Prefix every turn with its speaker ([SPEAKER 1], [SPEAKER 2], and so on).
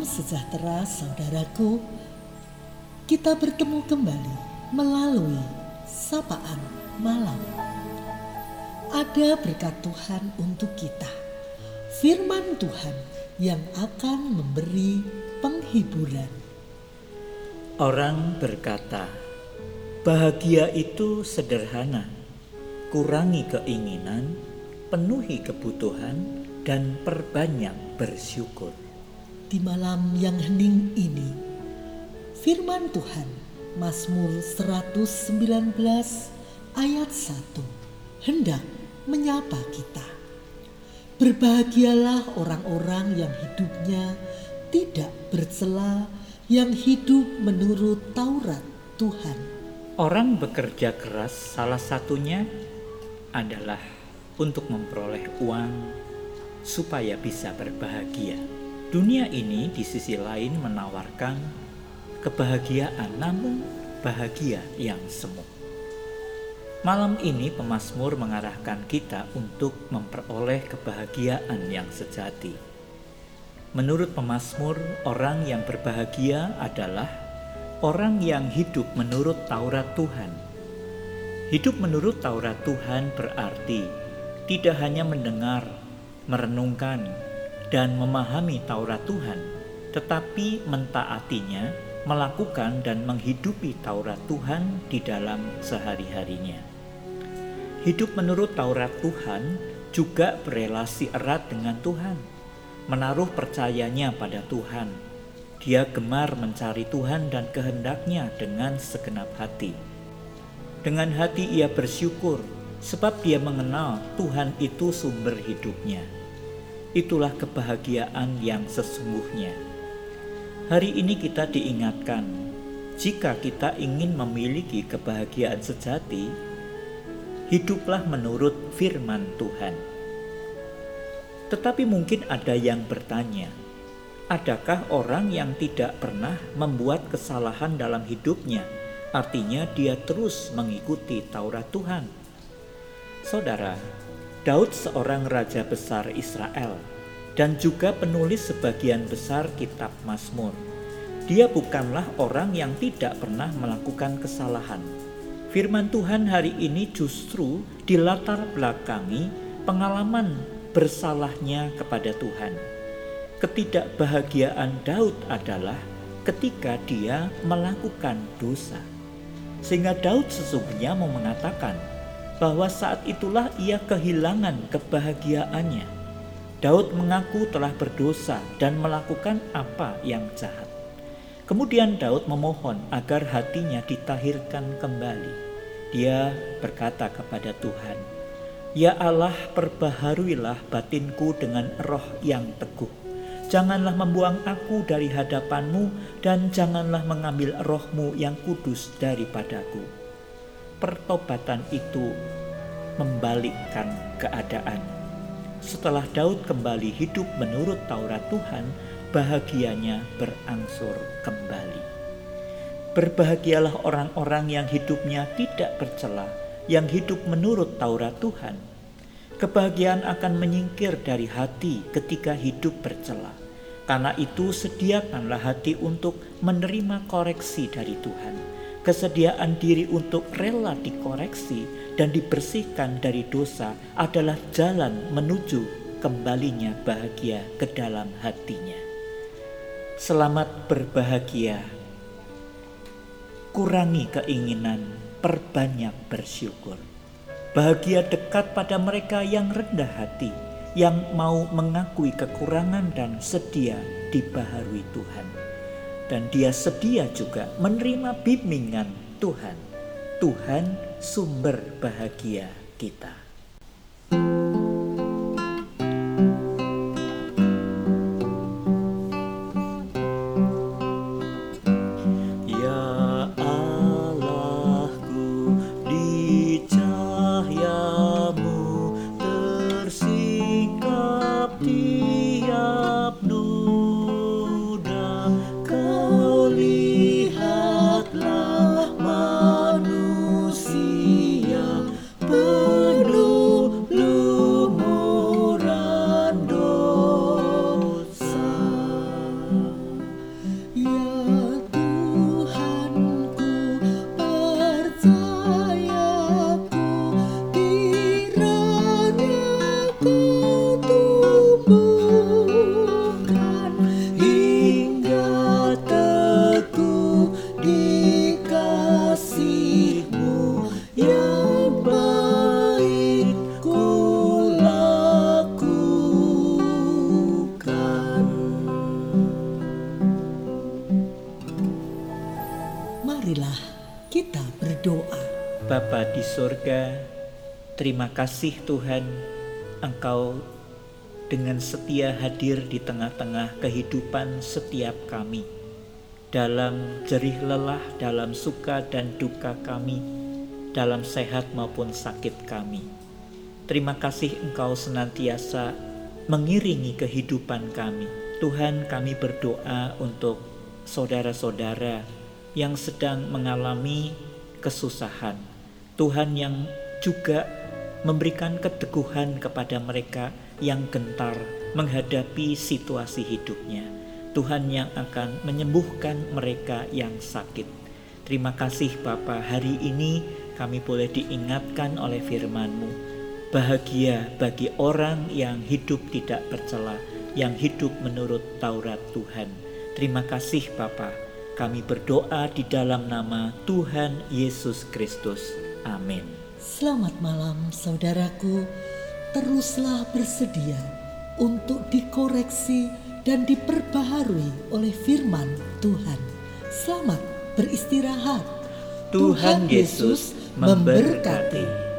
[SPEAKER 1] Sejahtera saudaraku. Kita bertemu kembali melalui sapaan malam. Ada berkat Tuhan untuk kita. Firman Tuhan yang akan memberi penghiburan.
[SPEAKER 2] Orang berkata, bahagia itu sederhana. Kurangi keinginan, penuhi kebutuhan, dan perbanyak bersyukur.
[SPEAKER 1] Di malam yang hening ini, firman Tuhan Mazmur 119 ayat 1 hendak menyapa kita. Berbahagialah orang-orang yang hidupnya tidak bercela, yang hidup menurut Taurat Tuhan.
[SPEAKER 2] Orang bekerja keras salah satunya adalah untuk memperoleh uang supaya bisa berbahagia. Dunia ini di sisi lain menawarkan kebahagiaan namun bahagia yang semu. Malam ini pemazmur mengarahkan kita untuk memperoleh kebahagiaan yang sejati. Menurut pemazmur, orang yang berbahagia adalah orang yang hidup menurut Taurat Tuhan. Hidup menurut Taurat Tuhan berarti tidak hanya mendengar, merenungkan, dan memahami Taurat Tuhan, tetapi mentaatinya, melakukan dan menghidupi Taurat Tuhan di dalam sehari-harinya. Hidup menurut Taurat Tuhan juga berelasi erat dengan Tuhan, menaruh percayanya pada Tuhan. Dia gemar mencari Tuhan dan kehendaknya dengan segenap hati. Dengan hati ia bersyukur sebab dia mengenal Tuhan itu sumber hidupnya itulah kebahagiaan yang sesungguhnya. Hari ini kita diingatkan, jika kita ingin memiliki kebahagiaan sejati, hiduplah menurut firman Tuhan. Tetapi mungkin ada yang bertanya, adakah orang yang tidak pernah membuat kesalahan dalam hidupnya, artinya dia terus mengikuti Taurat Tuhan? Saudara, Daud seorang raja besar Israel dan juga penulis sebagian besar kitab Mazmur. Dia bukanlah orang yang tidak pernah melakukan kesalahan. Firman Tuhan hari ini justru dilatar belakangi pengalaman bersalahnya kepada Tuhan. Ketidakbahagiaan Daud adalah ketika dia melakukan dosa. Sehingga Daud sesungguhnya mau mengatakan, bahwa saat itulah ia kehilangan kebahagiaannya. Daud mengaku telah berdosa dan melakukan apa yang jahat. Kemudian Daud memohon agar hatinya ditahirkan kembali. Dia berkata kepada Tuhan, "Ya Allah, perbaharuilah batinku dengan roh yang teguh. Janganlah membuang aku dari hadapanmu dan janganlah mengambil rohmu yang kudus daripadaku." Pertobatan itu membalikkan keadaan. Setelah Daud kembali hidup menurut Taurat Tuhan, bahagianya berangsur kembali. Berbahagialah orang-orang yang hidupnya tidak bercela, yang hidup menurut Taurat Tuhan. Kebahagiaan akan menyingkir dari hati ketika hidup bercela. Karena itu, sediakanlah hati untuk menerima koreksi dari Tuhan Kesediaan diri untuk rela dikoreksi dan dibersihkan dari dosa adalah jalan menuju kembalinya bahagia ke dalam hatinya. Selamat berbahagia. Kurangi keinginan, perbanyak bersyukur. Bahagia dekat pada mereka yang rendah hati, yang mau mengakui kekurangan dan sedia dibaharui Tuhan dan dia sedia juga menerima bimbingan Tuhan. Tuhan sumber bahagia kita. Di surga, terima kasih Tuhan Engkau dengan setia hadir di tengah-tengah kehidupan setiap kami. Dalam jerih lelah, dalam suka dan duka kami, dalam sehat maupun sakit kami. Terima kasih Engkau senantiasa mengiringi kehidupan kami. Tuhan kami berdoa untuk saudara-saudara yang sedang mengalami kesusahan. Tuhan yang juga memberikan keteguhan kepada mereka yang gentar menghadapi situasi hidupnya. Tuhan yang akan menyembuhkan mereka yang sakit. Terima kasih Bapa, hari ini kami boleh diingatkan oleh firman-Mu. Bahagia bagi orang yang hidup tidak bercela, yang hidup menurut Taurat Tuhan. Terima kasih Bapa. Kami berdoa di dalam nama Tuhan Yesus Kristus. Amin.
[SPEAKER 1] Selamat malam saudaraku teruslah bersedia untuk dikoreksi dan diperbaharui oleh firman Tuhan. Selamat beristirahat.
[SPEAKER 2] Tuhan Yesus memberkati.